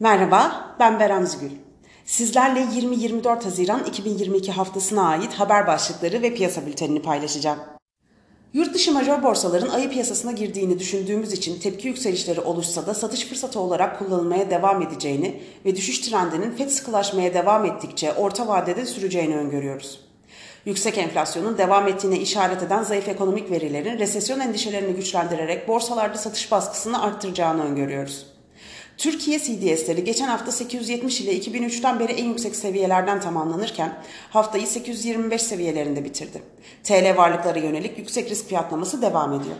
Merhaba, ben Beren Zügül. Sizlerle 20-24 Haziran 2022 haftasına ait haber başlıkları ve piyasa bültenini paylaşacağım. Yurt dışı major borsaların ayı piyasasına girdiğini düşündüğümüz için tepki yükselişleri oluşsa da satış fırsatı olarak kullanılmaya devam edeceğini ve düşüş trendinin FED sıkılaşmaya devam ettikçe orta vadede süreceğini öngörüyoruz. Yüksek enflasyonun devam ettiğine işaret eden zayıf ekonomik verilerin resesyon endişelerini güçlendirerek borsalarda satış baskısını arttıracağını öngörüyoruz. Türkiye CDS'leri geçen hafta 870 ile 2003'ten beri en yüksek seviyelerden tamamlanırken haftayı 825 seviyelerinde bitirdi. TL varlıklara yönelik yüksek risk fiyatlaması devam ediyor.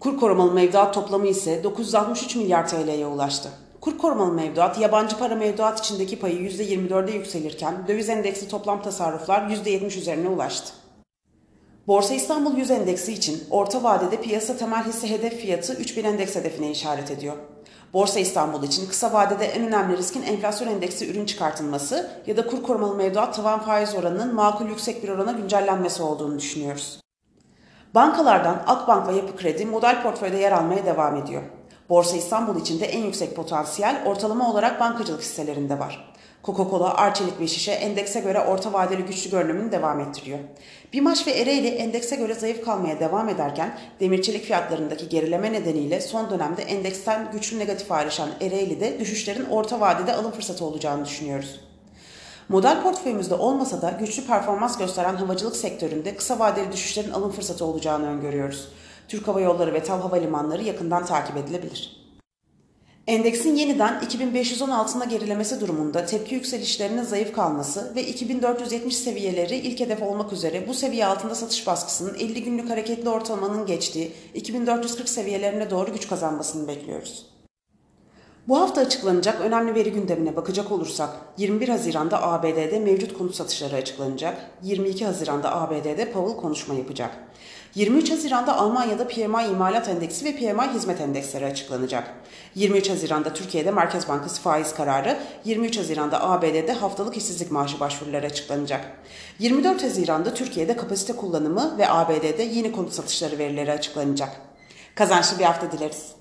Kur korumalı mevduat toplamı ise 963 milyar TL'ye ulaştı. Kur korumalı mevduat, yabancı para mevduat içindeki payı %24'e yükselirken döviz endeksli toplam tasarruflar %70 üzerine ulaştı. Borsa İstanbul 100 endeksi için orta vadede piyasa temel hisse hedef fiyatı 3000 endeks hedefine işaret ediyor. Borsa İstanbul için kısa vadede en önemli riskin enflasyon endeksi ürün çıkartılması ya da kur korumalı mevduat tavan faiz oranının makul yüksek bir orana güncellenmesi olduğunu düşünüyoruz. Bankalardan Akbank ve Yapı Kredi model portföyde yer almaya devam ediyor. Borsa İstanbul için de en yüksek potansiyel ortalama olarak bankacılık hisselerinde var. Coca-Cola, Arçelik ve Şişe endekse göre orta vadeli güçlü görünümünü devam ettiriyor. Bimaş ve Ereğli endekse göre zayıf kalmaya devam ederken demirçelik fiyatlarındaki gerileme nedeniyle son dönemde endeksten güçlü negatif ayrışan Ereğli'de düşüşlerin orta vadede alım fırsatı olacağını düşünüyoruz. Model portföyümüzde olmasa da güçlü performans gösteren havacılık sektöründe kısa vadeli düşüşlerin alım fırsatı olacağını öngörüyoruz. Türk Hava Yolları ve TAV Havalimanları yakından takip edilebilir. Endeksin yeniden 2510 altına gerilemesi durumunda tepki yükselişlerinin zayıf kalması ve 2470 seviyeleri ilk hedef olmak üzere bu seviye altında satış baskısının 50 günlük hareketli ortalamanın geçtiği 2440 seviyelerine doğru güç kazanmasını bekliyoruz. Bu hafta açıklanacak önemli veri gündemine bakacak olursak 21 Haziran'da ABD'de mevcut konut satışları açıklanacak. 22 Haziran'da ABD'de Powell konuşma yapacak. 23 Haziran'da Almanya'da PMI imalat endeksi ve PMI hizmet endeksleri açıklanacak. 23 Haziran'da Türkiye'de Merkez Bankası faiz kararı, 23 Haziran'da ABD'de haftalık işsizlik maaşı başvuruları açıklanacak. 24 Haziran'da Türkiye'de kapasite kullanımı ve ABD'de yeni konut satışları verileri açıklanacak. Kazançlı bir hafta dileriz.